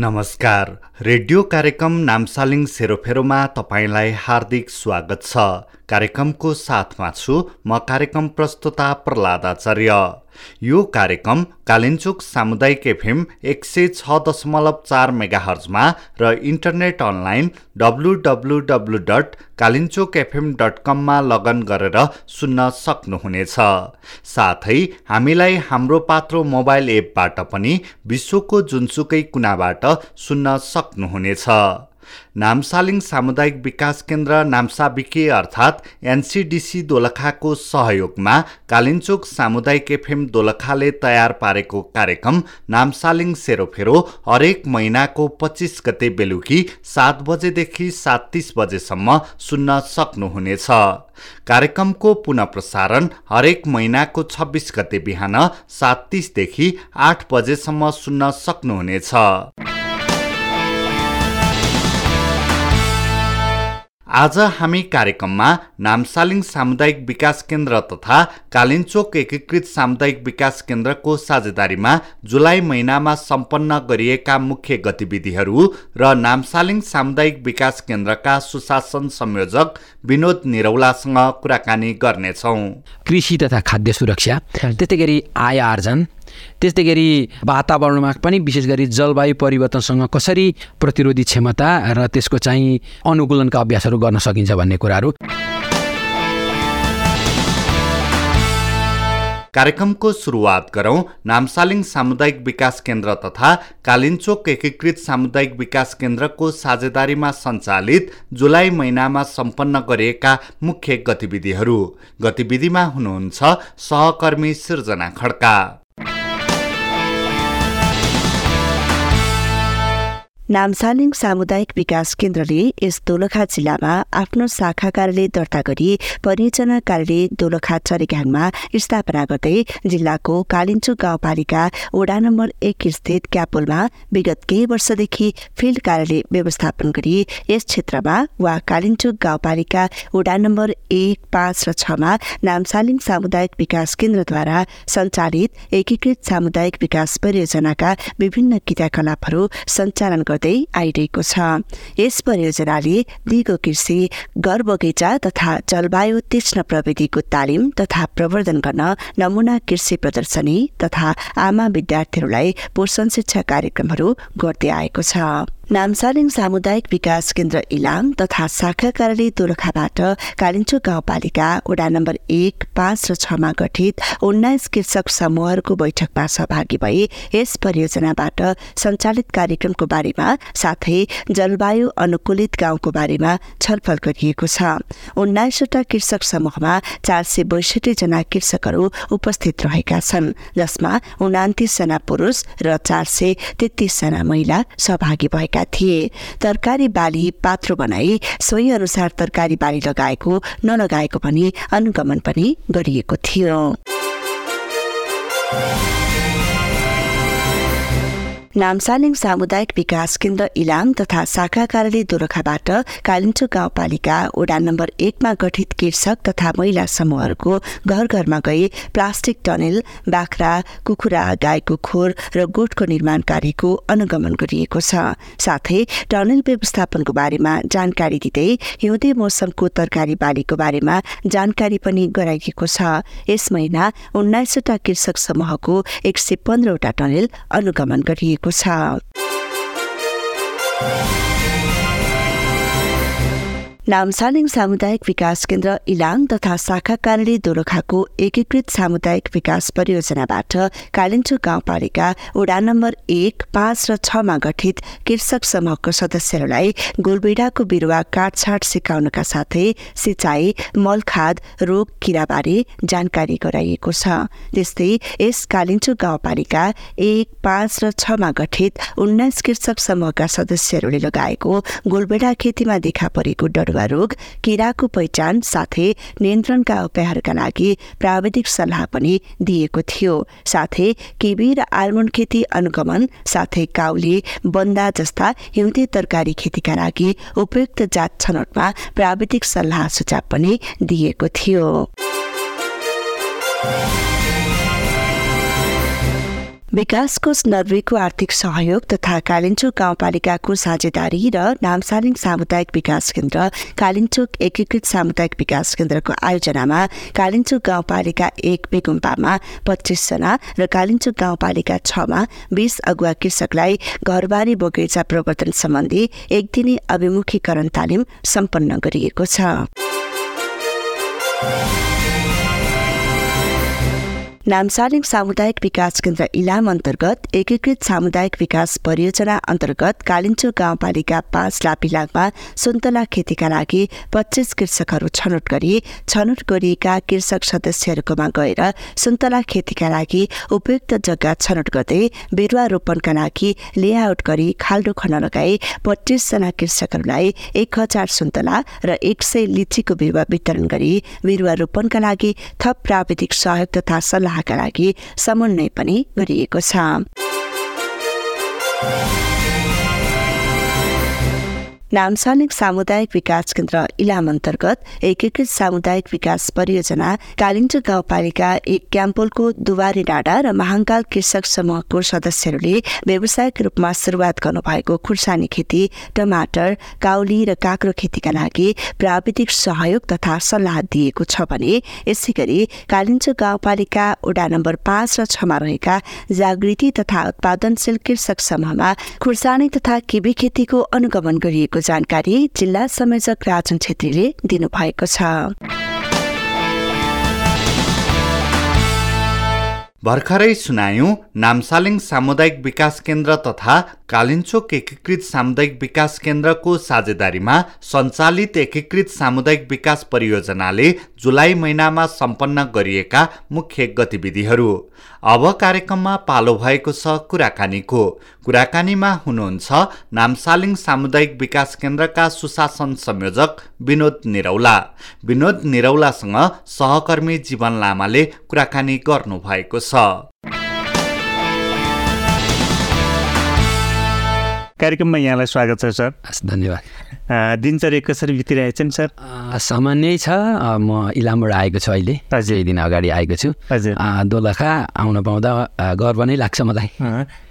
नमस्कार। रेडियो कार्यक्रम नामसालिङ सेरोफेरोमा तपाईँलाई हार्दिक स्वागत छ। कार्यक्रमको साथमा छु म कार्यक्रम प्रस्तुता प्रहलाद आचार्य यो कार्यक्रम कालिन्चोक सामुदायिक एफएम एक सय छ दशमलव चार मेगाहर्जमा र internet online W W W dot Kalinchowk FM dot कममा लगन गरेर सुन्न सक्नुहुनेछ। साथै हामीलाई हाम्रो पात्रो मोबाइल एपबाट पनि विश्वको जुनसुकै कुनाबाट सुन्न सक्नुहुनेछ। नामसालिङ सामुदायिक विकास केन्द्र नाम्साबिके अर्थात् एनसिडिसी दोलखाको सहयोगमा कालिन्चोक सामुदायिक एफएम दोलखाले तयार पारेको कार्यक्रम नामसालिङ सेरोफेरो हरेक महिनाको पच्चिस गते बेलुकी सात बजेदेखि सात तिस बजेसम्म सुन्न सक्नुहुनेछ। कार्यक्रमको पुनः प्रसारण हरेक महिनाको छब्बिस गते बिहान सात तिसदेखि आठ बजेसम्म सुन्न सक्नुहुनेछ। आज हामी कार्यक्रममा नामसालिङ सामुदायिक विकास केन्द्र तथा कालिन्चोक एकीकृत सामुदायिक विकास केन्द्रको साझेदारीमा जुलाई महिनामा सम्पन्न गरिएका मुख्य गतिविधिहरू र नामसालिङ सामुदायिक विकास केन्द्रका सुशासन संयोजक विनोद निरौलासँग कुराकानी गर्नेछौँ। कृषि तथा खाद्य सुरक्षा त्यस्तै गरी आय आर्जन त्यस्तै गरी वातावरणमा पनि विशेष गरी जलवायु परिवर्तनसँग कसरी प्रतिरोधी क्षमता र त्यसको चाहिँ अनुकूलनका अभ्यासहरू गर्न सकिन्छ भन्ने कुराहरू। कार्यक्रमको सुरुवात गरौँ। नामसालिङ सामुदायिक विकास केन्द्र तथा कालिन्चोक एकीकृत सामुदायिक विकास केन्द्रको साझेदारीमा सञ्चालित जुलाई महिनामा सम्पन्न गरिएका मुख्य गतिविधिहरू। गतिविधिमा हुनुहुन्छ सहकर्मी सिर्जना खड्का। नामसालिङ सामुदायिक विकास केन्द्रले यस दोलखा जिल्लामा आफ्नो शाखा कार्यालय दर्ता गरी परियोजना कार्यालय दोलखा चरेघाङमा स्थापना गर्दै जिल्लाको कालिन्चु गाउँपालिका वडा नम्बर एक स्थित क्यापोलमा विगत केही वर्षदेखि फिल्ड कार्यालय व्यवस्थापन गरी यस क्षेत्रमा वा कालिन्चुक गाउँपालिका वडा नम्बर एक पाँच र छमा नामसालिङ सामुदायिक विकास केन्द्रद्वारा सञ्चालित एकीकृत सामुदायिक विकास परियोजनाका विभिन्न क्रियाकलापहरू सञ्चालन गर्दै गर्दै आइरहेको छ। यस परियोजनाले दिगो कृषि घर बगैँचा तथा जलवायु तीक्ष्ण प्रविधिको तालिम तथा प्रवर्धन गर्न नमुना कृषि प्रदर्शनी तथा आमा विद्यार्थीहरूलाई पोषण शिक्षा कार्यक्रमहरू गर्दै आएको छ। नामसालिङ सामुदायिक विकास केन्द्र इलाम तथा शाखा कार्यालय दोलखाबाट कालिन्चो गाउँपालिका वडा नम्बर एक पाँच र छमा गठित उन्नाइस कृषक समूहहरूको बैठकमा सहभागी भए यस परियोजनाबाट सञ्चालित कार्यक्रमको बारेमा साथै जलवायु अनुकूलित गाउँको बारेमा छलफल गरिएको छ। उन्नाइसवटा कृषक समूहमा चार सय बैसठी जना कृषकहरू उपस्थित रहेका छन्। जसमा उनातिसजना पुरुष र चार सय तेत्तिसजना महिला सहभागी भएका थिए। तरकारी बाली पात्रो बनाई सोही अनुसार तरकारी बाली लगाएको नलगाएको पनि अनुगमन पनि गरिएको थियो। नामसालिङ सामुदायिक विकास केन्द्र इलाम तथा शाखा कार्यालय दोलखाबाट कालिन्चो गाउँपालिका वडा नम्बर एकमा गठित कृषक तथा महिला समूहहरूको घर घरमा गई प्लास्टिक टनेल बाख्रा कुखुरा गाईको खोर र गोठको निर्माण कार्यको अनुगमन गरिएको छ। साथै टनेल व्यवस्थापनको बारेमा जानकारी दिँदै हिउँदे मौसमको तरकारी बालीको बारेमा जानकारी पनि गराइएको छ। यस महिना उन्नाइसवटा कृषक समूहको एक सय पन्ध्रवटा टनेल अनुगमन गरिएको गरिएको छ नामसालिङ सामुदायिक विकास केन्द्र इलाङ तथा शाखा कार्यालय दोलखाको एकीकृत सामुदायिक विकास परियोजनाबाट कालिन्चु गाउँपालिका वडा नम्बर एक पाँच र छमा गठित कृषक समूहको सदस्यहरूलाई गोलबेडाको बिरुवा काटछाट सिकाउनका साथै सिंचाई मलखाद रोग किराबारे जानकारी गराइएको छ। त्यस्तै यस कालिन्चु गाउँपालिका एक पाँच र छमा गठित उन्नाइस कृषक समूहका सदस्यहरूले लगाएको गोलबेडा खेतीमा देखा परेको डरुवा रोग किराको पहिचान साथै नियन्त्रणका उपायहरूका लागि प्राविधिक सल्लाह पनि दिएको थियो। साथै केबी र आलमोन्ड खेती अनुगमन साथै काउली बन्दा जस्ता हिउँदे तरकारी खेतीका लागि उपयुक्त जात छनौटमा प्राविधिक सल्लाह सुझाव पनि दिएको थियो। विकास कोष नर्वेको आर्थिक सहयोग तथा कालिन्चोक गाउँपालिकाको साझेदारी र नामसालिङ सामुदायिक विकास केन्द्र कालिन्चोक एकीकृत सामुदायिक विकास केन्द्रको आयोजनामा कालिन्चोक गाउँपालिका एक बेगुम्पामा पच्चिसजना र कालिन्चोक गाउँपालिका छमा बीस अगुवा कृषकलाई घरबारी बगैँचा प्रवर्तन सम्बन्धी एक दिने अभिमुखीकरण तालिम सम्पन्न गरिएको छ। नामसालिङ सामुदायिक विकास केन्द्र इलाम अन्तर्गत एकीकृत सामुदायिक विकास परियोजना अन्तर्गत कालिन्चो गाउँपालिका पाँच लापिलाङमा सुन्तला खेतीका लागि पच्चिस कृषकहरू छनौट गरी छनौट गरिएका कृषक सदस्यहरूकोमा गएर सुन्तला खेतीका लागि उपयुक्त जग्गा छनौट गर्दै बिरुवा रोपणका लागि लेआउट गरी खाल्डो खन्न लगाई पच्चिसजना कृषकहरूलाई एक हजार सुन्तला र एक सय लिचीको बिरुवा वितरण गरी बिरुवा रोपणका लागि थप प्राविधिक सहयोग तथा सल्लाह सल्लाहका लागि समन्वय पनि गरिएको छ। नामसालिङ सामुदायिक विकास केन्द्र इलाम अन्तर्गत एकीकृत सामुदायिक विकास परियोजना कालिन्चो गाउँपालिका एक क्याम्पोलको दुवारी डाँडा र महाङ्काल कृषक समूहको सदस्यहरूले व्यावसायिक रूपमा सुरुवात गर्नुभएको खुर्सानी खेती टमाटर काउली र काँक्रो खेतीका लागि प्राविधिक सहयोग तथा सल्लाह दिएको छ भने यसै गरी कालिन्चो गाउँपालिका वडा नम्बर पाँच र छमा रहेका जागृति तथा उत्पादनशील कृषक समूहमा खुर्सानी तथा किबी खेतीको अनुगमन गरिएको जानकारी जिल्ला संयोजक राजन छेत्रीले दिनुभएको छ। भर्खरै सुनायौं नामसालिङ सामुदायिक विकास केन्द्र तथा कालिन्चोक एकीकृत सामुदायिक विकास केन्द्रको साझेदारीमा सञ्चालित एकीकृत सामुदायिक विकास परियोजनाले जुलाई महिनामा सम्पन्न गरिएका मुख्य गतिविधिहरू। अब कार्यक्रममा पालो भएको छ कुराकानीको। कुराकानीमा हुनुहुन्छ नामसालिङ सामुदायिक विकास केन्द्रका सुशासन संयोजक विनोद निरौला। विनोद निरौलासँग सहकर्मी जीवन लामाले कुराकानी गर्नुभएको छ। कार्यक्रममा यहाँलाई स्वागत छ सर। धन्यवाद। दिनचर्या कसरी बितिरहेछ नि सर सामान्य छ। म इलामबाट आएको छु अहिले। यही दिन अगाडि आएको छु। हजुर। दोलखा आउन पाउँदा गर्व नै लाग्छ मलाई।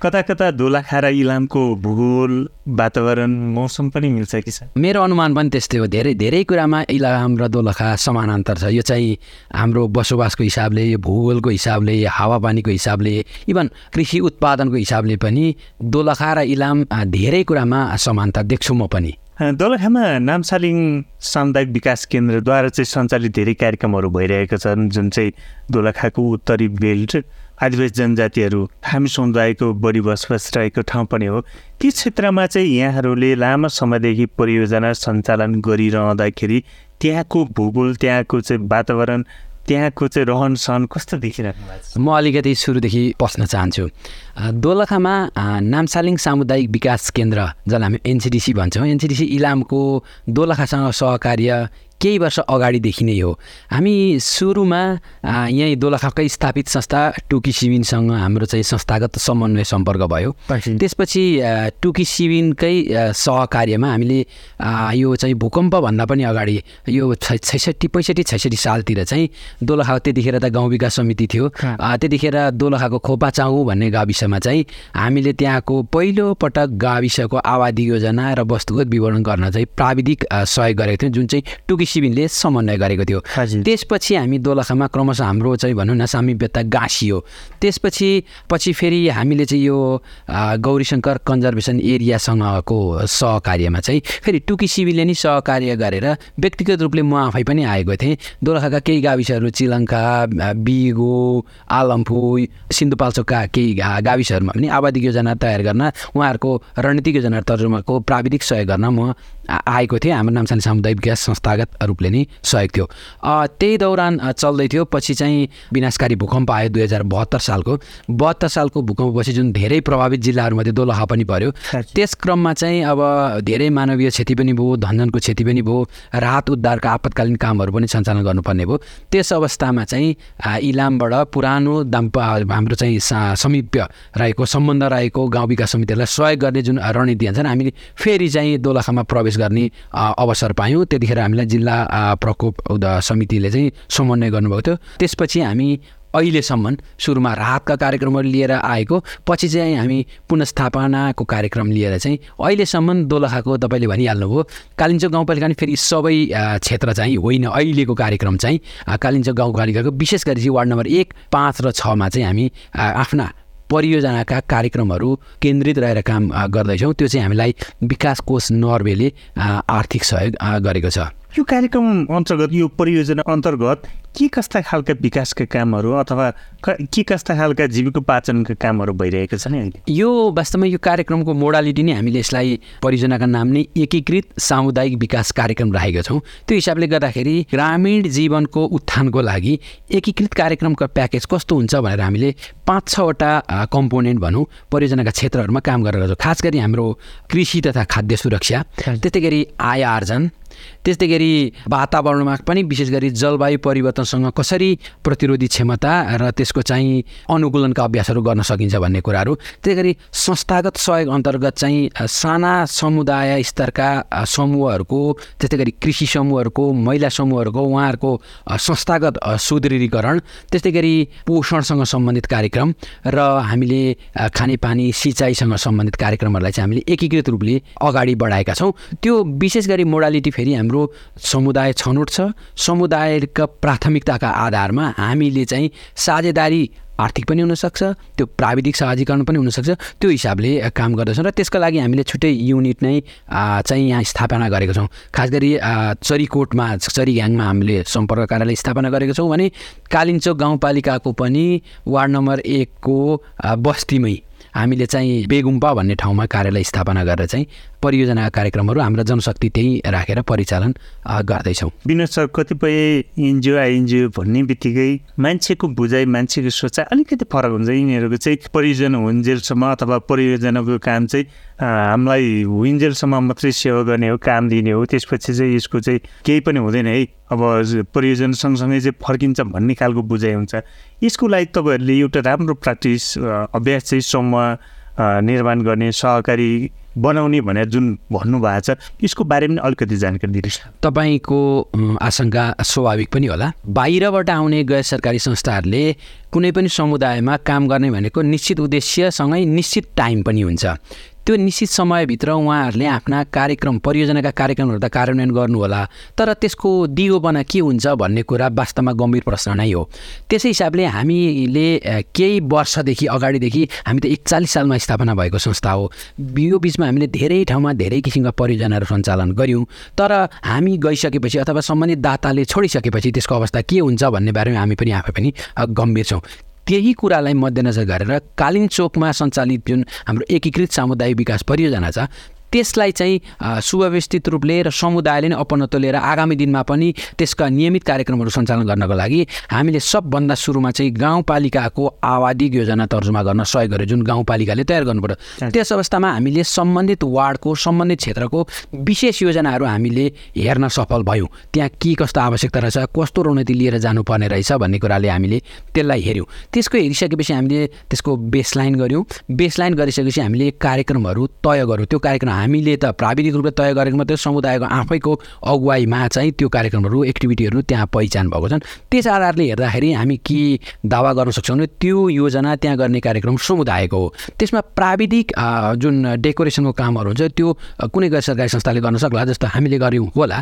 कता कता दोलखा र इलामको भूगोल वातावरण मौसम पनि मिल्छ कि सर? मेरो अनुमान पनि त्यस्तै हो। धेरै धेरै कुरामा इलाम र दोलखा समानान्तर छ। यो चाहिँ हाम्रो बसोबासको हिसाबले यो भूगोलको हिसाबले हावापानीको हिसाबले इभन कृषि उत्पादनको हिसाबले पनि दोलखा र इलाम धेरै कुरामा समानता देख्छु म पनि। दोलखामा नामसालिङ सामुदायिक विकास केन्द्रद्वारा चाहिँ सञ्चालित धेरै कार्यक्रमहरू भइरहेका छन् जुन चाहिँ दोलखाको उत्तरी बेल्ट आदिवासी जनजातिहरू हामी समुदायको बढी बसोबास रहेको ठाउँ पनि हो। ती क्षेत्रमा चाहिँ यहाँहरूले लामो समयदेखि परियोजना सञ्चालन गरिरहँदाखेरि त्यहाँको भूगोल त्यहाँको चाहिँ वातावरण त्यहाँको चाहिँ रहन सहन कस्तो देखिराख्नु भएको छ? म अलिकति सुरुदेखि पस्न चाहन्छु। दोलखामा नामसालिङ सामुदायिक विकास केन्द्र जसलाई हामी एनसिडिसी भन्छौँ। एनसिडिसी इलामको दोलखासँग सहकार्य केही वर्ष अगाडिदेखि नै हो। हामी सुरुमा यहीँ दोलखाकै स्थापित संस्था टुकी सिबिनसँग हाम्रो चाहिँ संस्थागत समन्वय सम्पर्क भयो। त्यसपछि टुकी सिबिनकै सहकार्यमा हामीले यो चाहिँ भूकम्पभन्दा पनि अगाडि यो छैसठी पैँसठी छैसठी सालतिर चाहिँ दोलखा त्यतिखेर त गाउँ विकास समिति थियो। त्यतिखेर दोलखाको खोपाचाउ भन्ने गाविसमा चाहिँ हामीले त्यहाँको पहिलोपटक गाविसको आवादी योजना र वस्तुगत विवरण गर्न चाहिँ प्राविधिक सहयोग गरेको थियौँ जुन चाहिँ टुकी सिबिनले समन्वय गरेको थियो। त्यसपछि हामी दोलखामा क्रमशः हाम्रो चाहिँ भनौँ न सामिप्यता गाँसियो। त्यसपछि पछि फेरि हामीले चाहिँ यो गौरीशङ्कर कन्जर्भेसन एरियासँगको सहकार्यमा चाहिँ फेरि टुकी सिबीले नै सहकार्य गरेर व्यक्तिगत रूपले म आफै पनि आएको थिएँ। दोलखाका केही गाविसहरू चिलङ्का बिगो आलम्फु सिन्धुपाल्चोकका केही गाविसहरूमा पनि आवादिक योजना तयार गर्न उहाँहरूको रणनीतिक योजना तर्जुमाको प्राविधिक सहयोग गर्न म आएको थिएँ। हाम्रो नामसानी सामुदायिक विकास संस्थागत रूपले नै सहयोग थियो। त्यही दौरान चल्दै थियो पछि चाहिँ विनाशकारी भूकम्प आयो दुई हजार बहत्तर सालको। बहत्तर सालको भूकम्पपछि जुन धेरै प्रभावित जिल्लाहरूमध्ये दोलखा पनि पर्यो त्यस क्रममा चाहिँ अब धेरै मानवीय क्षति पनि भयो धनजनको क्षति पनि भयो राहत उद्धारका आपतकालीन कामहरू पनि सञ्चालन गर्नुपर्ने भयो। त्यस अवस्थामा चाहिँ इलामबाट पुरानो दाम हाम्रो चाहिँ समीप्य रहेको सम्बन्ध रहेको गाउँ विकास समितिहरूलाई सहयोग गर्ने जुन रणनीति हुन्छ हामीले फेरि चाहिँ दोलखामा प्रवेश गर्ने अवसर पायौँ। त्यतिखेर हामीलाई जिल्ला प्रकोप समितिले चाहिँ समन्वय गर्नुभएको थियो। त्यसपछि हामी अहिलेसम्म सुरुमा राहतका कार्यक्रमहरू लिएर आएको पछि चाहिँ हामी पुनस्थापनाको कार्यक्रम लिएर चाहिँ अहिलेसम्म दोलखाको तपाईँले भनिहाल्नुभयो कालिम्चोक गाउँपालिका फेरि सबै क्षेत्र चाहिँ होइन अहिलेको कार्यक्रम चाहिँ कालिम्चोक गाउँपालिकाको विशेष गरी चाहिँ वार्ड नम्बर एक पाँच र छमा चाहिँ हामी आफ्ना परियोजनाका कार्यक्रमहरू केन्द्रित रहेर काम गर्दैछौँ। त्यो चाहिँ हामीलाई विकास कोष नर्वेले आर्थिक सहयोग गरेको छ। यो कार्यक्रम अन्तर्गत यो परियोजना अन्तर्गत के कस्ता खालका विकासका कामहरू अथवा के कस्ता खालका जीविकोपार्जनका कामहरू भइरहेका छन् अहिले? यो वास्तवमा यो कार्यक्रमको मोडालिटी नै हामीले यसलाई परियोजनाका नाम नै एकीकृत सामुदायिक विकास कार्यक्रम राखेका छौँ। त्यो हिसाबले गर्दाखेरि ग्रामीण जीवनको उत्थानको लागि एकीकृत कार्यक्रमको प्याकेज कस्तो हुन्छ भनेर हामीले पाँच छवटा कम्पोनेन्ट भनौँ परियोजनाका क्षेत्रहरूमा काम गरेर छौँ खास गरी हाम्रो कृषि तथा खाद्य सुरक्षा त्यस्तै गरी आय आर्जन त्यस्तै गरी वातावरणमा पनि विशेष गरी जलवायु परिवर्तनसँग कसरी प्रतिरोधी क्षमता र त्यसको चाहिँ अनुकूलनका अभ्यासहरू गर्न सकिन्छ भन्ने कुराहरू। त्यही गरी संस्थागत सहयोग अन्तर्गत चाहिँ साना समुदाय स्तरका समूहहरूको त्यस्तै गरी कृषि समूहहरूको महिला समूहहरूको उहाँहरूको संस्थागत सुदृढीकरण त्यस्तै गरी पोषणसँग सम्बन्धित कार्यक्रम र हामीले खानेपानी सिँचाइसँग सम्बन्धित कार्यक्रमहरूलाई चाहिँ हामीले एकीकृत रूपले अगाडि बढाएका छौँ। त्यो विशेष गरी मोडालिटी फेरि हाम्रो समुदाय छनौट छ। समुदायका प्राथमिकताका आधारमा हामीले चाहिँ साझेदारी आर्थिक पनि हुनसक्छ त्यो प्राविधिक सहजीकरण पनि हुनसक्छ त्यो हिसाबले काम गर्दछौँ र त्यसका लागि हामीले छुट्टै युनिट नै चाहिँ यहाँ स्थापना गरेको छौँ। खास गरी चरीकोटमा चरीघ्याङमा हामीले सम्पर्क कार्यालय स्थापना गरेको छौँ भने कालिम्चोक गाउँपालिकाको पनि वार्ड नम्बर एकको बस्तीमै हामीले चाहिँ बेगुम्पा भन्ने ठाउँमा कार्यालय स्थापना गरेर चाहिँ परियोजना कार्यक्रमहरू हाम्रो जनशक्ति त्यही राखेर परिचालन गर्दैछौँ। विनोद सर कतिपय एनजिओ आइएनजिओ भन्ने बित्तिकै मान्छेको बुझाइ मान्छेको सोचाइ अलिकति फरक हुन्छ। यिनीहरूको चाहिँ परियोजना हुन्जेलसम्म अथवा परियोजनाको काम चाहिँ हामीलाई हुन्जेलसम्म मात्रै सेवा गर्ने हो काम दिने हो त्यसपछि चाहिँ यसको चाहिँ केही पनि हुँदैन है। अब परियोजना सँगसँगै चाहिँ फर्किन्छ भन्ने खालको बुझाइ हुन्छ। यसको लागि तपाईँहरूले एउटा राम्रो प्र्याक्टिस अभ्यास चाहिँ समूह निर्माण गर्ने सहकारी बनाउने भनेर जुन भन्नुभएको छ यसको बारेमा पनि अलिकति जानकारी दिनुहोस्। तपाईँको आशंका स्वाभाविक पनि होला। बाहिरबाट आउने गैर सरकारी संस्थाहरूले कुनै पनि समुदायमा काम गर्ने भनेको निश्चित उद्देश्यसँगै निश्चित टाइम पनि हुन्छ। त्यो निश्चित समयभित्र उहाँहरूले आफ्ना कार्यक्रम परियोजनाका कार्यक्रमहरू त कार्यान्वयन गर्नुहोला तर त्यसको दिगोपना के हुन्छ भन्ने कुरा वास्तवमा गम्भीर प्रश्न नै हो। त्यसै हिसाबले हामीले केही वर्षदेखि अगाडिदेखि हामी त एकचालिस सालमा स्थापना भएको संस्था हो। यो बिचमा हामीले धेरै ठाउँमा धेरै किसिमका परियोजनाहरू सञ्चालन गऱ्यौँ तर हामी गइसकेपछि अथवा सम्बन्धित दाताले छोडिसकेपछि त्यसको अवस्था के हुन्छ भन्ने बारेमा हामी पनि आफै पनि गम्भीर छौँ। त्यही कुरालाई मध्यनजर गरेर कालिम्चोकमा सञ्चालित जुन हाम्रो एकीकृत सामुदायिक विकास परियोजना छ त्यसलाई चाहिँ सुव्यवस्थित रूपले र समुदायले नै अपनत्व लिएर आगामी दिनमा पनि त्यसका नियमित कार्यक्रमहरू सञ्चालन गर्नको लागि हामीले सबभन्दा सुरुमा चाहिँ गाउँपालिकाको आवादिक योजना तर्जुमा गर्न सहयोग गर्यो जुन गाउँपालिकाले तयार गर्नु पर्यो त्यस अवस्थामा हामीले सम्बन्धित वार्डको सम्बन्धित क्षेत्रको विशेष योजनाहरू हामीले हेर्न सफल भयौँ। त्यहाँ के कस्तो आवश्यकता रहेछ कस्तो रणनीति लिएर जानुपर्ने रहेछ भन्ने कुराले हामीले त्यसलाई हेऱ्यौँ। त्यसको हेरिसकेपछि हामीले त्यसको बेसलाइन गऱ्यौँ। बेसलाइन गरिसकेपछि हामीले कार्यक्रमहरू तय गऱ्यौँ। त्यो कार्यक्रम हामीले त प्राविधिक रूपले तय गरेको मात्रै समुदायको आफैको अगुवाईमा चाहिँ त्यो कार्यक्रमहरू एक्टिभिटीहरू त्यहाँ पहिचान भएको छन्। त्यस आधारले हेर्दाखेरि हामी के दावा गर्न सक्छौँ भने त्यो योजना त्यहाँ गर्ने कार्यक्रम समुदायको हो। त्यसमा प्राविधिक जुन डेकोरेसनको कामहरू हुन्छ त्यो कुनै गैर सरकारी संस्थाले गर्न सक्ला जस्तो हामीले गऱ्यौँ होला।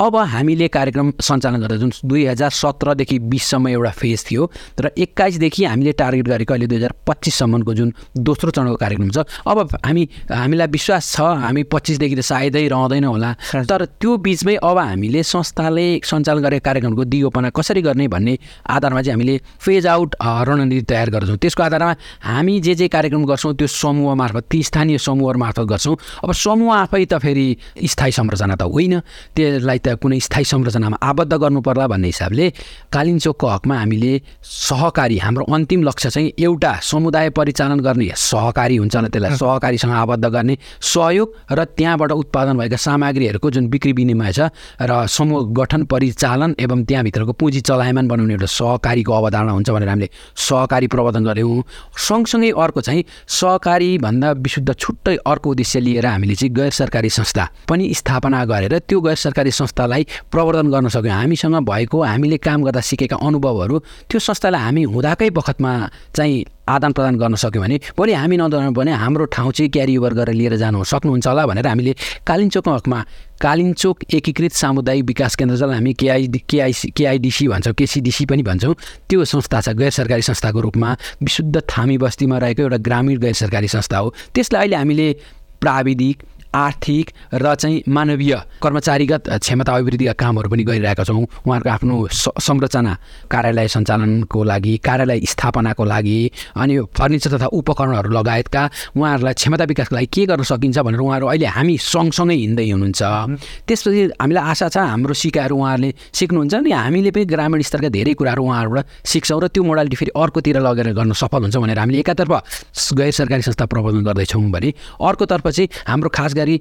अब हामीले कार्यक्रम सञ्चालन गर्दा जुन दुई हजार सत्रदेखि बिससम्म एउटा फेज थियो र एक्काइसदेखि हामीले टार्गेट गरेको अहिले दुई हजार पच्चिससम्मको जुन दोस्रो चरणको कार्यक्रम छ। अब हामी हामीलाई विश्वास छ हामी पच्चिसदेखि त सायदै रहँदैन होला। तर त्यो बिचमै अब हामीले संस्थाले सञ्चालन गरेको कार्यक्रमको दिगोपना कसरी गर्ने भन्ने आधारमा चाहिँ हामीले फेज आउट रणनीति तयार गर्छौँ। त्यसको आधारमा हामी जे जे कार्यक्रम गर्छौँ त्यो समूह मार्फत ती स्थानीय समूह मार्फत गर्छौँ। अब समूह आफै त फेरि स्थायी संरचना त होइन। त्यसलाई त कुनै स्थायी संरचनामा आबद्ध गर्नु पर्ला भन्ने हिसाबले कालिम्चोकको हकमा हामीले सहकारी हाम्रो अन्तिम लक्ष्य चाहिँ एउटा समुदाय परिचालन गर्ने सहकारी हुन्छ त्यसलाई सहकारीसँग आबद्ध गर्ने सहयोग र त्यहाँबाट उत्पादन भएका सामग्रीहरूको जुन बिक्री विनिमय छ र समूह गठन परिचालन एवं त्यहाँभित्रको पुँजी चलायमान बनाउने एउटा सहकारीको अवधारणा हुन्छ भनेर हामीले सहकारी प्रवर्धन गऱ्यौँ सँगसँगै अर्को चाहिँ सहकारीभन्दा विशुद्ध छुट्टै अर्को उद्देश्य लिएर हामीले चाहिँ गैर सरकारी संस्था पनि स्थापना गरेर त्यो गैर सरकारी संस्थालाई प्रवर्धन गर्न सक्यौँ। हामीसँग भएको हामीले काम गर्दा सिकेका अनुभवहरू त्यो संस्थालाई हामी हुँदाकै बखतमा चाहिँ आदान प्रदान गर्न सक्यौँ भने भोलि हामी नदौडाउनु भने हाम्रो ठाउँ चाहिँ क्यारी ओभर गरेर लिएर जानु सक्नुहुन्छ होला भनेर हामीले कालिम्चोकको हकमा कालिम्चोक एकीकृत सामुदायिक विकास केन्द्र जसलाई हामी केआई केआइसी केआइडिसी भन्छौँ केसिडिसी पनि भन्छौँ त्यो संस्था छ गैर सरकारी संस्थाको रूपमा विशुद्ध थामी बस्तीमा रहेको एउटा ग्रामीण गैर सरकारी संस्था हो। त्यसलाई अहिले हामीले प्राविधिक आर्थिक र चाहिँ मानवीय कर्मचारीगत क्षमता अभिवृद्धिका कामहरू पनि गरिरहेका छौँ। उहाँहरूको आफ्नो संरचना कार्यालय सञ्चालनको लागि कार्यालय स्थापनाको लागि अनि फर्निचर तथा उपकरणहरू लगायतका उहाँहरूलाई क्षमता विकासको लागि के गर्न सकिन्छ भनेर उहाँहरू अहिले हामी सँगसँगै हिँड्दै हुनुहुन्छ। त्यसपछि हामीलाई आशा छ हाम्रो सिकाहरू उहाँहरूले सिक्नुहुन्छ अनि हामीले पनि ग्रामीण स्तरका धेरै कुराहरू उहाँहरूबाट सिक्छौँ र त्यो मोडालिटी फेरि अर्कोतिर लगेर गर्न सफल हुन्छ भनेर हामीले एकातर्फ गैर सरकारी संस्था प्रबन्धन गर्दैछौँ भने अर्कोतर्फ चाहिँ हाम्रो खास गरी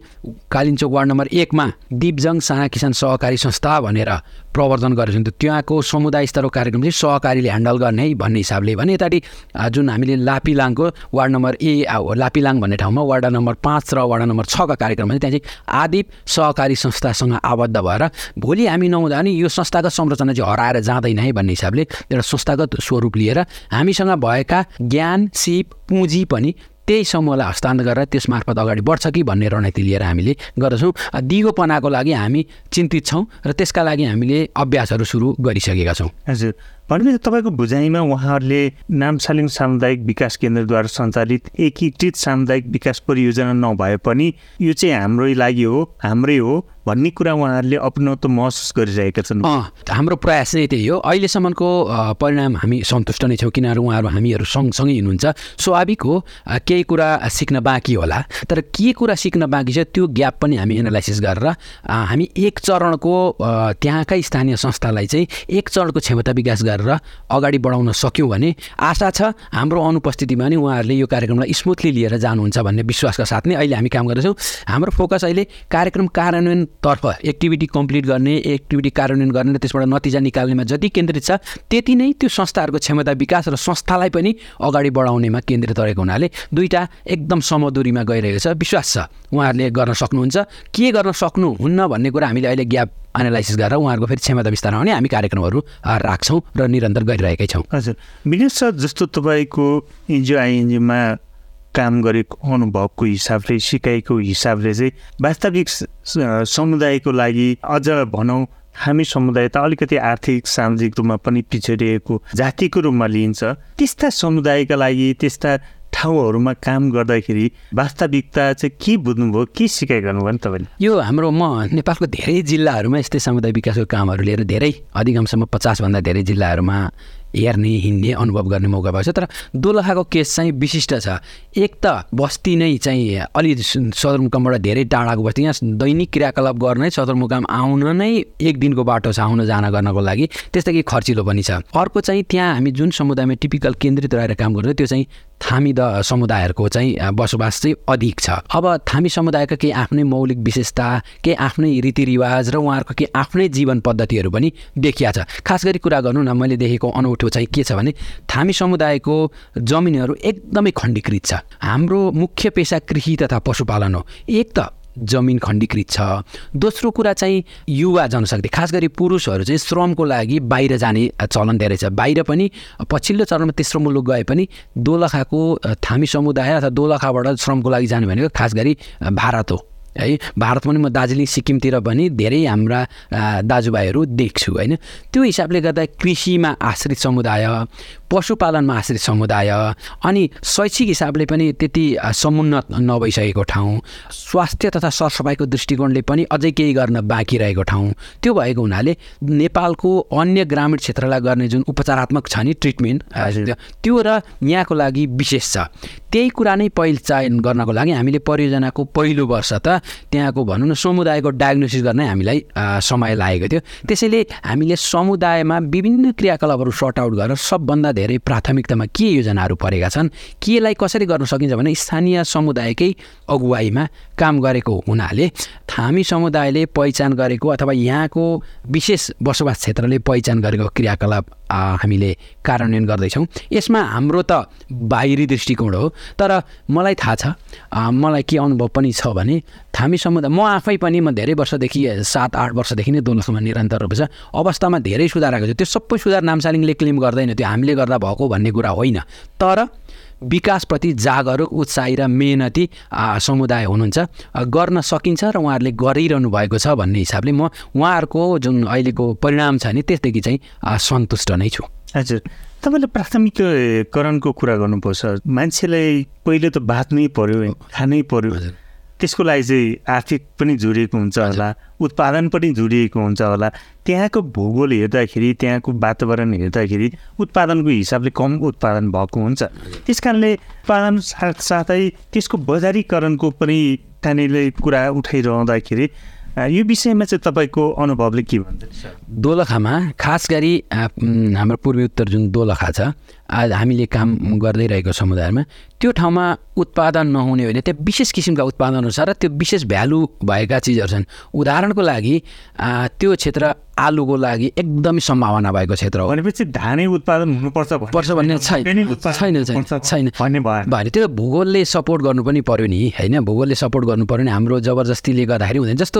कालिम्चोक वार्ड नम्बर एकमा दिपजङ साना किसान सहकारी संस्था भनेर प्रवर्धन गरेको छौँ। त्यहाँको समुदाय स्तरको कार्यक्रम चाहिँ सहकारीले ह्यान्डल गर्ने भन्ने हिसाबले भने यतापट्टि जुन हामीले लापिलाङको वार्ड नम्बर ए लापिलाङ भन्ने ठाउँमा वार्ड नम्बर पाँच र वार्ड नम्बर छका कार्यक्रम त्यहाँ चाहिँ आदिप सहकारी संस्थासँग आबद्ध भएर भोलि हामी नहुँदा पनि यो संस्थागत संरचना चाहिँ हराएर जाँदैन है भन्ने हिसाबले एउटा संस्थागत स्वरूप लिएर हामीसँग भएका ज्ञान सिप पुँजी पनि त्यही समूहलाई हस्तान्तरण गरेर त्यस मार्फत अगाडि बढ्छ कि भन्ने रणनीति लिएर हामीले गर्दछौँ। दिगोपनाको लागि हामी चिन्तित छौँ र त्यसका लागि हामीले अभ्यासहरू सुरु गरिसकेका छौँ। हजुर। भनेपछि तपाईँको बुझाइमा उहाँहरूले नामसालिङ सामुदायिक विकास केन्द्रद्वारा सञ्चालित एकीकृत सामुदायिक विकास परियोजना नभए पनि यो चाहिँ हाम्रै लागि हो हाम्रै हो भन्ने कुरा उहाँहरूले अपनत्व महसुस गरिरहेका छन्। हाम्रो प्रयास चाहिँ त्यही हो। अहिलेसम्मको परिणाम हामी सन्तुष्ट नै छौँ किनभने उहाँहरू हामीहरू सँगसँगै हिँड्नुहुन्छ। स्वाभाविक हो केही कुरा सिक्न बाँकी होला तर के कुरा सिक्न बाँकी छ त्यो ग्याप पनि हामी एनालाइसिस गरेर हामी एक चरणको त्यहाँकै स्थानीय संस्थालाई चाहिँ एक चरणको क्षमता विकास गरेर अगाडि बढाउन सक्यौँ भने आशा छ हाम्रो अनुपस्थितिमा नि उहाँहरूले यो कार्यक्रमलाई स्मुथली लिएर जानुहुन्छ भन्ने विश्वासका साथ नै अहिले हामी काम गर्दैछौँ। हाम्रो फोकस अहिले कार्यक्रम कार्यान्वयनतर्फ एक्टिभिटी कम्प्लिट गर्ने एक्टिभिटी कार्यान्वयन गर्ने र त्यसबाट नतिजा निकाल्नेमा जति केन्द्रित छ त्यति नै त्यो संस्थाहरूको क्षमता विकास र संस्थालाई पनि अगाडि बढाउनेमा केन्द्रित रहेको हुनाले दुईवटा एकदम समदुरीमा गइरहेको छ। विश्वास छ उहाँहरूले गर्न सक्नुहुन्छ। के गर्न सक्नुहुन्न भन्ने कुरा हामीले अहिले ग्याप एनालाइसिस गरेर उहाँहरूको फेरि क्षमता विस्तार आउने हामी कार्यक्रमहरू राख्छौँ र निरन्तर गरिरहेकै छौँ। हजुर। विनेश सर जस्तो तपाईँको एनजिओ आइएनजिओमा काम गरेको अनुभवको हिसाबले सिकाइको हिसाबले चाहिँ वास्तविक समुदायको लागि अझ भनौँ हामी समुदाय त अलिकति आर्थिक सामाजिक रूपमा पनि पिछडिएको जातिको रूपमा लिइन्छ। त्यस्ता समुदायका लागि त्यस्ता ठाउँहरूमा काम गर्दाखेरि वास्तविकता चाहिँ के बुझ्नुभयो के सिकाइ गर्नुभयो नि तपाईँले? यो हाम्रो म नेपालको धेरै जिल्लाहरूमा यस्तै समुदाय विकासको कामहरू लिएर धेरै अधिकांशमा पचासभन्दा धेरै जिल्लाहरूमा हेर्ने हिँड्ने अनुभव गर्ने मौका भएको छ। तर दोलखाको केस चाहिँ विशिष्ट छ। एक त बस्ती नै चाहिँ अलि सदरमुकामबाट धेरै टाढाको बस्ती। यहाँ दैनिक क्रियाकलाप गर्ने सदरमुकाम आउन नै एक दिनको बाटो छ आउन जान गर्नको लागि। त्यस्तै कि खर्चिलो पनि छ। अर्को चाहिँ त्यहाँ हामी जुन समुदायमा टिपिकल केन्द्रित रहेर काम गर्छौँ त्यो चाहिँ थामी द समुदायहरूको चाहिँ बसोबास चाहिँ अधिक छ। अब थामी समुदायका केही आफ्नै मौलिक विशेषता केही आफ्नै रीतिरिवाज र उहाँहरूको केही आफ्नै जीवन पद्धतिहरू पनि देखिया छ। खास गरी कुरा गर्नु न मैले देखेको अनौठो चाहिँ के छ भने थामी समुदायको जमिनहरू एकदमै खण्डीकृत छ। हाम्रो मुख्य पेसा कृषि तथा पशुपालन हो। एक त जमिन खण्डीकृत छ। दोस्रो कुरा चाहिँ युवा जनशक्ति खास गरी पुरुषहरू चाहिँ श्रमको लागि बाहिर जाने चलन धेरै छ। बाहिर पनि पछिल्लो चरणमा तेस्रो मुलुक गए पनि दोलखाको थामी समुदाय अथवा दोलखाबाट श्रमको लागि जाने भनेको खास गरी भारत हो। है भारत पनि म दार्जिलिङ सिक्किमतिर पनि धेरै हाम्रा दाजुभाइहरू देख्छु होइन। त्यो हिसाबले गर्दा कृषिमा आश्रित समुदाय पशुपालनमा आश्रित समुदाय। अनि शैक्षिक हिसाबले पनि त्यति समुन्नत नभइसकेको ठाउँ स्वास्थ्य तथा सरसफाइको दृष्टिकोणले पनि अझै केही गर्न बाँकी रहेको ठाउँ। त्यो भएको हुनाले नेपालको अन्य ग्रामीण क्षेत्रलाई गर्ने जुन उपचारात्मक छ नि ट्रिटमेन्ट त्यो र यहाँको लागि विशेष छ। त्यही कुरा नै पहिल चयन गर्नको लागि हामीले परियोजनाको पहिलो वर्ष त त्यहाँको भनौँ न समुदायको डायग्नोसिस गर्नै हामीलाई समय लागेको थियो। त्यसैले हामीले समुदायमा विभिन्न क्रियाकलापहरू सर्ट आउट गरेर सबभन्दा धेरै प्राथमिकतामा के योजनाहरू परेका छन् केलाई कसरी गर्न सकिन्छ भने स्थानीय समुदायकै अगुवाईमा काम गरेको हुनाले थामी समुदायले पहिचान गरेको अथवा यहाँको विशेष बसोबास क्षेत्रले पहिचान गरेको क्रियाकलाप हामीले कार्यान्वयन गर्दैछौँ। यसमा हाम्रो त बाहिरी दृष्टिकोण हो तर मलाई थाहा छ मलाई के अनुभव पनि छ भने थामी समुदाय म आफै पनि म धेरै वर्षदेखि सात आठ वर्षदेखि नै दोलखमा निरन्तर रूपमा छ अवस्थामा धेरै सुधार आएको छ। त्यो सबै सुधार नामसालिङले क्लेम गर्दैन। त्यो हामीले गर्दा भएको भन्ने कुरा होइन। तर विकासप्रति जागरुक उत्साही र मेहनती समुदाय हुनुहुन्छ। गर्न सकिन्छ र उहाँहरूले गरिरहनु भएको छ भन्ने हिसाबले म उहाँहरूको जुन अहिलेको परिणाम छ नि त्यसदेखि चाहिँ सन्तुष्ट नै छु। हजुर। तपाईँले प्राथमिककरणको कुरा गर्नुपर्छ मान्छेलाई पहिले त बाँच्नै पऱ्यो खानै हजुर। त्यसको लागि चाहिँ आर्थिक पनि जोडिएको हुन्छ होला उत्पादन पनि जोडिएको हुन्छ होला। त्यहाँको भूगोल हेर्दाखेरि त्यहाँको वातावरण हेर्दाखेरि उत्पादनको हिसाबले कम उत्पादन भएको हुन्छ। त्यस कारणले उत्पादन साथसाथै त्यसको बजारीकरणको पनि त्यहाँनिर कुरा उठाइरहँदाखेरि यो विषयमा चाहिँ तपाईँको अनुभवले के भन्छ दोलखामा खास गरी हाम्रो पूर्वी उत्तर जुन दोलखा छ आज हामीले काम गर्दै रहेको समुदायमा त्यो ठाउँमा उत्पादन नहुने होइन त्यहाँ विशेष किसिमका उत्पादनहरू छ र त्यो विशेष भ्यालु भएका चिजहरू छन्। उदाहरणको लागि त्यो क्षेत्र आलुको लागि एकदमै सम्भावना भएको क्षेत्र हो। भनेपछि धानै उत्पादन हुनुपर्छ पर्छ भन्ने छैन। छैन छैन भएन। त्यो भूगोलले सपोर्ट गर्नु पनि पऱ्यो नि होइन? भूगोलले सपोर्ट गर्नु पऱ्यो नि हाम्रो जबरजस्तीले गर्दाखेरि हुँदैन। जस्तो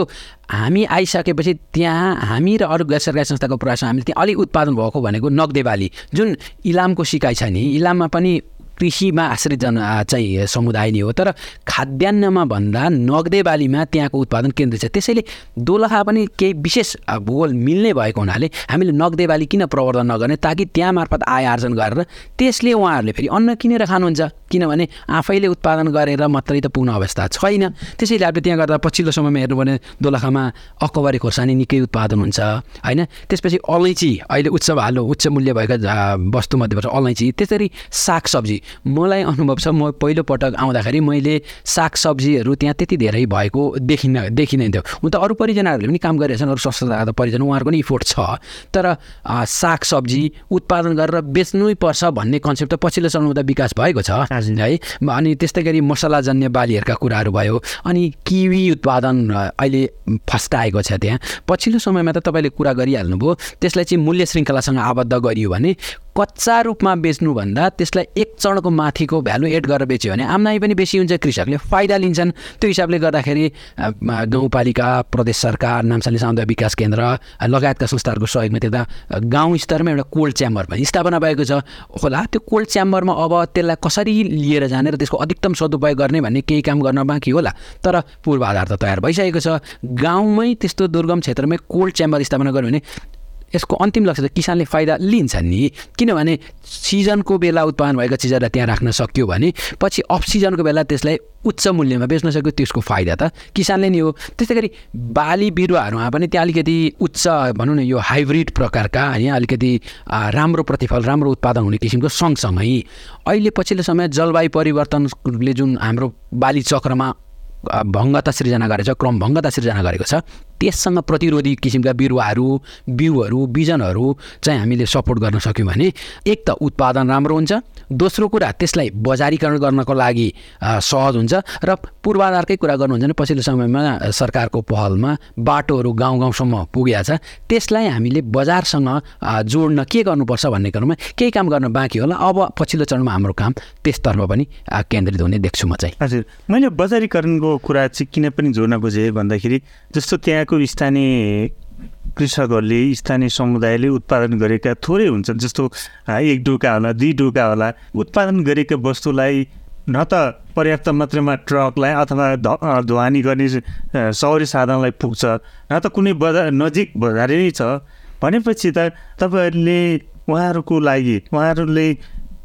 हामी आइसकेपछि त्यहाँ हामी र अरू गैर सरकारी संस्थाको प्रयास हामीले त्यहाँ अलिक उत्पादन भएको भनेको नगदे बाली जुन इलामको सिकाइ छ नि इलाममा पनि कृषिमा आश्रित जन चाहिँ समुदाय नै हो। तर खाद्यान्नमा भन्दा नगदे बालीमा त्यहाँको उत्पादन केन्द्रित छ। त्यसैले दोलखा पनि केही विशेष भूगोल मिल्ने भएको हुनाले हामीले नगदे बाली किन प्रवर्धन नगर्ने ताकि त्यहाँ मार्फत आय आर्जन गरेर त्यसले उहाँहरूले फेरि अन्न किनेर खानुहुन्छ। किनभने आफैले उत्पादन गरेर मात्रै त पुग्न अवस्था छैन। त्यसैले हामीले त्यहाँ गर्दा पछिल्लो समयमा हेर्नु भने दोलखामा अकबरी खोर्सानी निकै उत्पादन हुन्छ होइन? त्यसपछि अलैँची अहिले उच्च भालो उच्च मूल्य भएका वस्तुमध्येबाट अलैँची त्यसरी सागसब्जी। मलाई अनुभव छ म पहिलोपटक आउँदाखेरि मैले सागसब्जीहरू त्यहाँ त्यति धेरै भएको देखिन देखिँदैन थियो। हुन त अरू परिजनाहरूले पनि काम गरिरहेछन् अरू संस्था परिजन उहाँहरूको पनि इफोर्ट छ। तर सागसब्जी उत्पादन गरेर बेच्नै पर्छ भन्ने कन्सेप्ट त पछिल्लो समयमा त विकास भएको छ। है अनि त्यस्तै गरी मसलाजन्य बालीहरूका कुराहरू भयो। अनि किवी उत्पादन अहिले फस्टाएको छ त्यहाँ। पछिल्लो समयमा त तपाईँले कुरा गरिहाल्नुभयो त्यसलाई चाहिँ मूल्य श्रृङ्खलासँग आबद्ध गरियो भने कच्चा रूपमा बेच्नुभन्दा त्यसलाई एक चरणको माथिको भ्यालु एड गरेर बेच्यो भने आम्दानी पनि बेसी हुन्छ कृषकले फाइदा लिन्छन्। त्यो हिसाबले गर्दाखेरि गाउँपालिका प्रदेश सरकार नाम्साली सामुदायिक विकास केन्द्र लगायतका संस्थाहरूको सहयोगमा त्यता गाउँ स्तरमा एउटा कोल्ड च्याम्बर पनि स्थापना भएको छ। होला त्यो कोल्ड च्याम्बरमा अब त्यसलाई कसरी लिएर जाने र त्यसको अधिकतम सदुपयोग गर्ने भन्ने केही काम गर्न बाँकी होला तर पूर्वाधार त तयार भइसकेको छ। गाउँमै त्यस्तो दुर्गम क्षेत्रमै कोल्ड च्याम्बर स्थापना गर्यो भने यसको अन्तिम लक्ष्य त किसानले फाइदा लिन्छ नि। किनभने सिजनको बेला उत्पादन भएका चिजहरूलाई त्यहाँ राख्न सक्यो भने पछि अफ सिजनको बेला त्यसलाई उच्च मूल्यमा बेच्न सक्यो त्यसको फाइदा त किसानले नै हो। त्यस्तै गरी बाली बिरुवाहरूमा पनि त्यहाँ अलिकति उच्च भनौँ न यो हाइब्रिड प्रकारका होइन अलिकति राम्रो प्रतिफल राम्रो उत्पादन हुने किसिमको सँगसँगै अहिले पछिल्लो समय जलवायु परिवर्तनले जुन हाम्रो बाली चक्रमा भङ्गता सृजना गरेको छ क्रम भङ्गता सृजना गरेको छ त्यससँग प्रतिरोधी किसिमका बिरुवाहरू बिउहरू बिजनहरू चाहिँ हामीले सपोर्ट गर्न सक्यौँ भने एक त उत्पादन राम्रो हुन्छ दोस्रो कुरा त्यसलाई बजारीकरण गर्नको लागि सहज हुन्छ र पूर्वाधारकै कुरा गर्नुहुन्छ भने पछिल्लो समयमा सरकारको पहलमा बाटोहरू गाउँ गाउँसम्म पुगेको छ त्यसलाई हामीले बजारसँग जोड्न के गर्नुपर्छ भन्ने क्रममा केही काम गर्न बाँकी होला। अब पछिल्लो चरणमा हाम्रो काम त्यसतर्फ पनि केन्द्रित हुने देख्छु म चाहिँ। हजुर। मैले बजारीकरणको कुरा चाहिँ किन पनि जोड्न बुझेँ भन्दाखेरि जस्तो त्यहाँको यहाँको स्थानीय कृषकहरूले स्थानीय समुदायले उत्पादन गरेका थोरै हुन्छन् जस्तो एक डोका होला दुई डोका होला। उत्पादन गरेका वस्तुलाई न त पर्याप्त मात्रामा ट्रकलाई अथवा ढुवानी गर्ने सौर्य साधनलाई पुग्छ न त कुनै बजार नजिक बजारै नै छ। भनेपछि त तपाईँहरूले उहाँहरूको लागि उहाँहरूले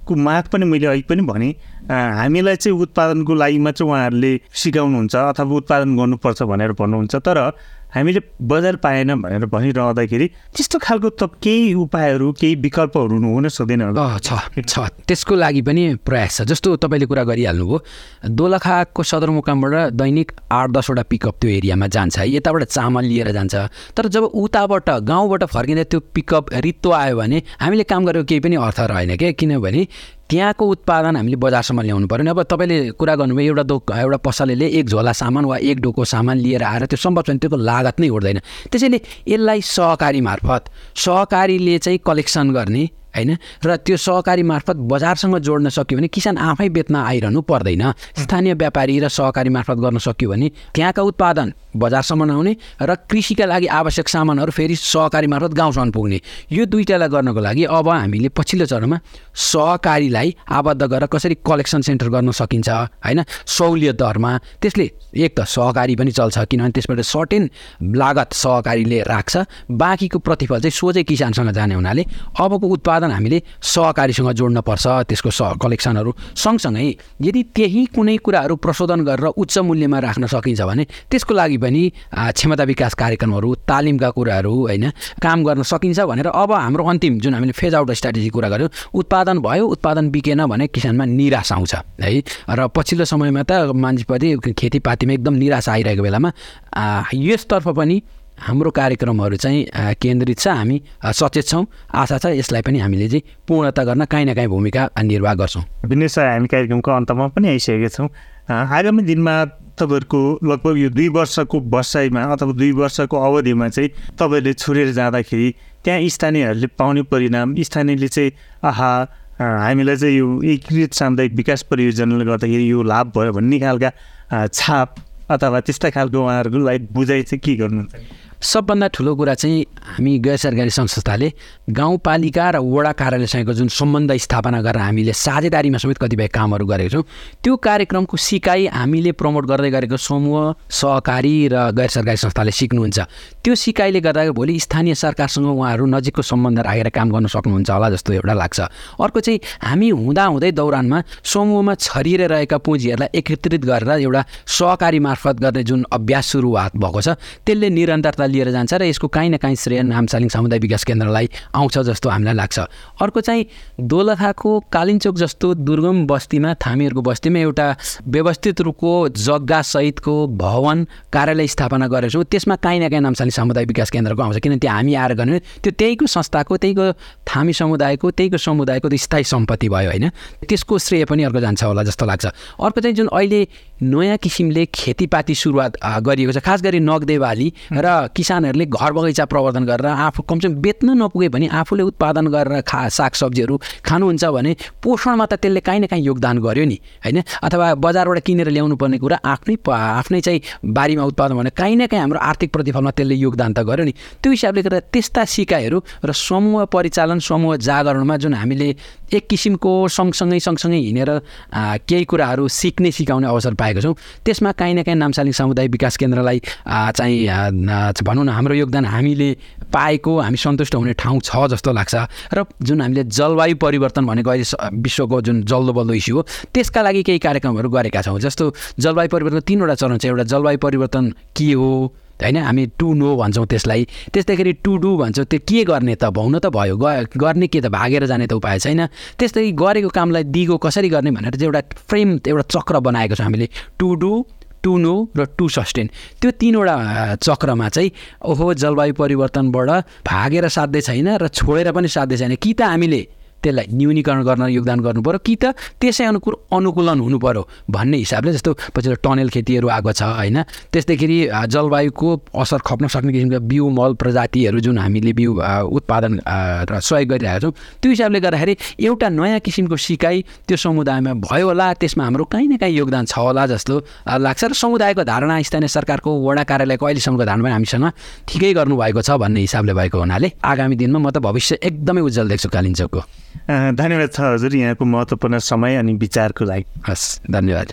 को माग पनि मैले अघि पनि भने हामीलाई चाहिँ उत्पादनको लागि मात्रै उहाँहरूले सिकाउनुहुन्छ अथवा उत्पादन गर्नुपर्छ भनेर भन्नुहुन्छ। तर हामीले बजार पाएन भनेर भनिरहँदाखेरि त्यस्तो खालको त केही उपायहरू केही विकल्पहरू हुन सक्दैन। छ छ। त्यसको लागि पनि प्रयास छ। जस्तो तपाईँले कुरा गरिहाल्नुभयो दोलखाको सदरमुकामबाट दैनिक आठ दसवटा पिकअप त्यो एरियामा जान्छ। यताबाट चामल लिएर जान्छ। तर जब उताबाट गाउँबाट फर्किँदा त्यो पिकअप रित्तो आयो भने हामीले काम गरेको केही पनि अर्थ रहेन क्या किनभने त्यहाँको उत्पादन हामीले बजारसम्म ल्याउनु पऱ्यो अब तपाईँले कुरा गर्नुभयो एउटा दो एउटा पसलेले एक झोला सामान वा एक डोको सामान लिएर आएर त्यो सम्भव छ भने त्यो लागत नै उठ्दैन त्यसैले यसलाई सहकारी मार्फत सहकारीले चाहिँ कलेक्सन गर्ने होइन? र त्यो सहकारी मार्फत बजारसँग जोड्न सक्यो भने किसान आफै बेच्न आइरहनु पर्दैन। स्थानीय व्यापारी र सहकारी मार्फत गर्न सक्यो भने त्यहाँका उत्पादन बजारसम्म नआउने र कृषिका लागि आवश्यक सामानहरू फेरि सहकारी मार्फत गाउँसम्म पुग्ने। यो दुइटालाई गर्नको लागि अब हामीले पछिल्लो चरणमा सहकारीलाई आबद्ध गरेर कसरी कलेक्सन सेन्टर गर्न सकिन्छ होइन? सहुलियत दरमा त्यसले एक त सहकारी पनि चल्छ किनभने त्यसबाट सर्टेन लागत सहकारीले राख्छ। बाँकीको प्रतिफल चाहिँ सोझै किसानसँग जाने हुनाले अबको उत्पादन हामीले सहकारीसँग जोड्न पर्छ त्यसको स कलेक्सनहरू सँगसँगै यदि त्यही कुनै कुराहरू प्रशोधन गरेर उच्च मूल्यमा राख्न सकिन्छ भने त्यसको लागि पनि क्षमता विकास कार्यक्रमहरू तालिमका कुराहरू होइन काम गर्न सकिन्छ भनेर अब हाम्रो अन्तिम जुन हामीले फेज आउट स्ट्राटेजी कुरा गऱ्यौँ उत्पादन भयो उत्पादन बिकेन भने किसानमा निराश आउँछ है। र पछिल्लो समयमा त मान्छेप्रति खेतीपातीमा एकदम निराश आइरहेको बेलामा यसतर्फ पनि हाम्रो कार्यक्रमहरू चाहिँ केन्द्रित छ हामी सचेत छौँ आशा छ यसलाई पनि हामीले चाहिँ पूर्णता गर्न काहीँ न काहीँ भूमिका निर्वाह गर्छौँ। सर हामी कार्यक्रमको अन्तमा पनि आइसकेका छौँ। आगामी दिनमा तपाईँहरूको लगभग यो दुई वर्षको वर्षाइमा अथवा दुई वर्षको अवधिमा चाहिँ तपाईँहरूले छोडेर जाँदाखेरि त्यहाँ स्थानीयहरूले पाउने परिणाम स्थानीयले चाहिँ आहा हामीलाई चाहिँ यो एकीकृत सामुदायिक विकास परियोजनाले गर्दाखेरि यो लाभ भयो भन्ने खालका छाप अथवा त्यस्ता खालको उहाँहरूलाई बुझाइ चाहिँ के गर्नुहुन्छ? सबभन्दा ठुलो कुरा चाहिँ हामी गैर सरकारी संस्थाले गाउँपालिका र वडा कार्यालयसँगको जुन सम्बन्ध स्थापना गरेर हामीले साझेदारीमा समेत कतिपय कामहरू गरेको छौँ त्यो कार्यक्रमको सिकाइ हामीले प्रमोट गर्दै गरेको समूह सहकारी र गैर सरकारी संस्थाले सिक्नुहुन्छ। त्यो सिकाइले गर्दा भोलि स्थानीय सरकारसँग उहाँहरू नजिकको सम्बन्ध राखेर काम गर्न सक्नुहुन्छ होला जस्तो एउटा लाग्छ। अर्को चाहिँ हामी हुँदाहुँदै दौरानमा समूहमा छरिएर रहेका पुँजीहरूलाई एकत्रित गरेर एउटा सहकारी मार्फत गर्ने जुन अभ्यास सुरुवात भएको छ त्यसले निरन्तरता लिएर जान्छ र यसको काहीँ न काहीँ श्रेय नामसालिङ समुदाय विकास केन्द्रलाई आउँछ जस्तो हामीलाई लाग्छ। अर्को चाहिँ दोलखाको कालिन्चोक जस्तो दुर्गम बस्तीमा थामीहरूको बस्तीमा एउटा व्यवस्थित रूपको जग्गासहितको भवन कार्यालय स्थापना गरेको छौँ। त्यसमा काहीँ न काहीँ नामसालिङ समुदाय विकास केन्द्रको आउँछ किन त्यहाँ हामी आएर गर्ने त्यो त्यहीको संस्थाको त्यहीको थामी समुदायको त्यहीको समुदायको स्थायी सम्पत्ति भयो होइन? त्यसको श्रेय पनि अर्को जान्छ होला जस्तो लाग्छ। अर्को चाहिँ जुन अहिले नयाँ किसिमले खेतीपाती सुरुवात गरिएको छ। खास गरी नगदे बाली र किसानहरूले घर बगैँचा प्रवर्धन गरेर आफू कमसेकम बेच्न नपुगे पनि आफूले उत्पादन गरेर खा सागसब्जीहरू खानुहुन्छ भने पोषणमा त त्यसले काहीँ न काहीँ योगदान गर्यो नि होइन? अथवा बजारबाट किनेर ल्याउनु पर्ने कुरा आफ्नै आफ्नै चाहिँ बारीमा उत्पादन भने काहीँ न काहीँ हाम्रो आर्थिक प्रतिफलमा त्यसले योगदान त गर्यो नि। त्यो हिसाबले गर्दा त्यस्ता सिकाइहरू र समूह परिचालन समूह जागरणमा जुन हामीले एक किसिमको सँगसँगै सँगसँगै हिँडेर केही कुराहरू सिक्ने सिकाउने अवसर पाएको छौँ। त्यसमा काहीँ न काहीँ नामसालिङ सामुदायिक विकास केन्द्रलाई चाहिँ भनौँ न हाम्रो योगदान हामीले पाएको हामी सन्तुष्ट हुने ठाउँ छ जस्तो लाग्छ। र जुन हामीले जलवायु परिवर्तन भनेको अहिले विश्वको जुन जल्दो बल्दो इस्यु हो त्यसका लागि केही कार्यक्रमहरू गरेका छौँ। जस्तो जलवायु परिवर्तन तिनवटा चरण छ। एउटा जलवायु परिवर्तन के हो? होइन? हामी टु नो भन्छौँ त्यसलाई। त्यस्तैखेरि टु डु भन्छौँ त्यो के गर्ने त? भाउन त भयो। गर्ने के त? भागेर जाने त उपाय छैन। त्यस्तै गरेको कामलाई दिगो कसरी गर्ने भनेर चाहिँ एउटा फ्रेम एउटा चक्र बनाएको छ हामीले। टु डु टु नो र टु सस्टेन। त्यो तिनवटा चक्रमा चाहिँ ओहो जलवायु परिवर्तनबाट भागेर साध्य छैन र छोडेर पनि साध्य छैन। कि त हामीले त्यसलाई न्यूनीकरण गर्न योगदान गर्नु पऱ्यो कि त त्यसै अनुकूल अनुकूलन हुनु पऱ्यो भन्ने हिसाबले जस्तो पछिल्लो टनेल खेतीहरू आएको छ होइन? त्यस्तैखेरि जलवायुको असर खप्न सक्ने किसिमको बिउ मल प्रजातिहरू जुन हामीले बिउ उत्पादन र सहयोग गरिरहेका छौँ त्यो हिसाबले गर्दाखेरि एउटा नयाँ किसिमको सिकाइ त्यो समुदायमा भयो होला त्यसमा हाम्रो काहीँ न काहीँ योगदान छ होला जस्तो लाग्छ र समुदायको धारणा स्थानीय सरकारको वडा कार्यालयको अहिलेसम्मको धारणा हामीसँग ठिकै गर्नुभएको छ भन्ने हिसाबले भएको हुनाले आगामी दिनमा म त भविष्य एकदमै उज्जवल देख्छु कालिम्चोकको धन्यवाद छ हजुर यहाँको महत्त्वपूर्ण समय अनि विचारको लागि। हस् धन्यवाद।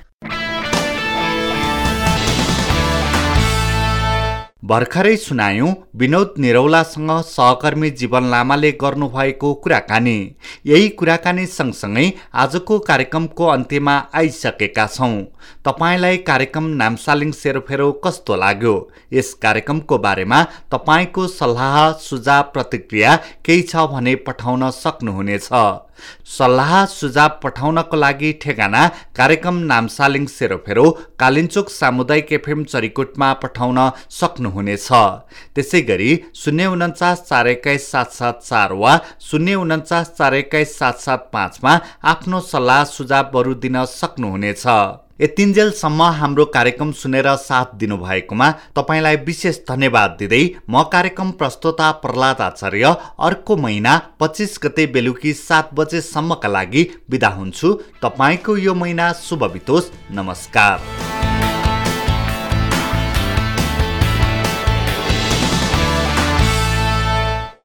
भर्खरै सुनायौँ विनोद निरौलासँग सहकर्मी जीवन लामाले गर्नुभएको कुराकानी। यही कुराकानी सँगसँगै आजको कार्यक्रमको अन्त्यमा आइसकेका छौँ। तपाईँलाई कार्यक्रम नामसालिङ सेरोफेरो कस्तो लाग्यो? यस कार्यक्रमको बारेमा तपाईँको सल्लाह सुझाव प्रतिक्रिया केही छ भने पठाउन सक्नुहुनेछ। सल्लाह सुझाव पठाउनको लागि ठेगाना कार्यक्रम नामसालिङ सेरोफेरो कालिन्चोक सामुदायिक एफएम चरिकोटमा पठाउन सक्नुहुनेछ। त्यसै गरी शून्य उन्चास चार एक्काइस सात सात चार वा शून्य उन्चास चार एक्काइस सात सात पाँचमा आफ्नो सल्लाह सुझावहरू दिन सक्नुहुनेछ। यतिन्जेलसम्म हाम्रो कार्यक्रम सुनेर साथ दिनुभएकोमा तपाईँलाई विशेष धन्यवाद दिँदै म कार्यक्रम प्रस्तोता प्रहलाद आचार्य अर्को महिना पच्चिस गते बेलुकी सात बजेसम्मका लागि बिदा हुन्छु। तपाईँको यो महिना शुभ बितोस्। नमस्कार।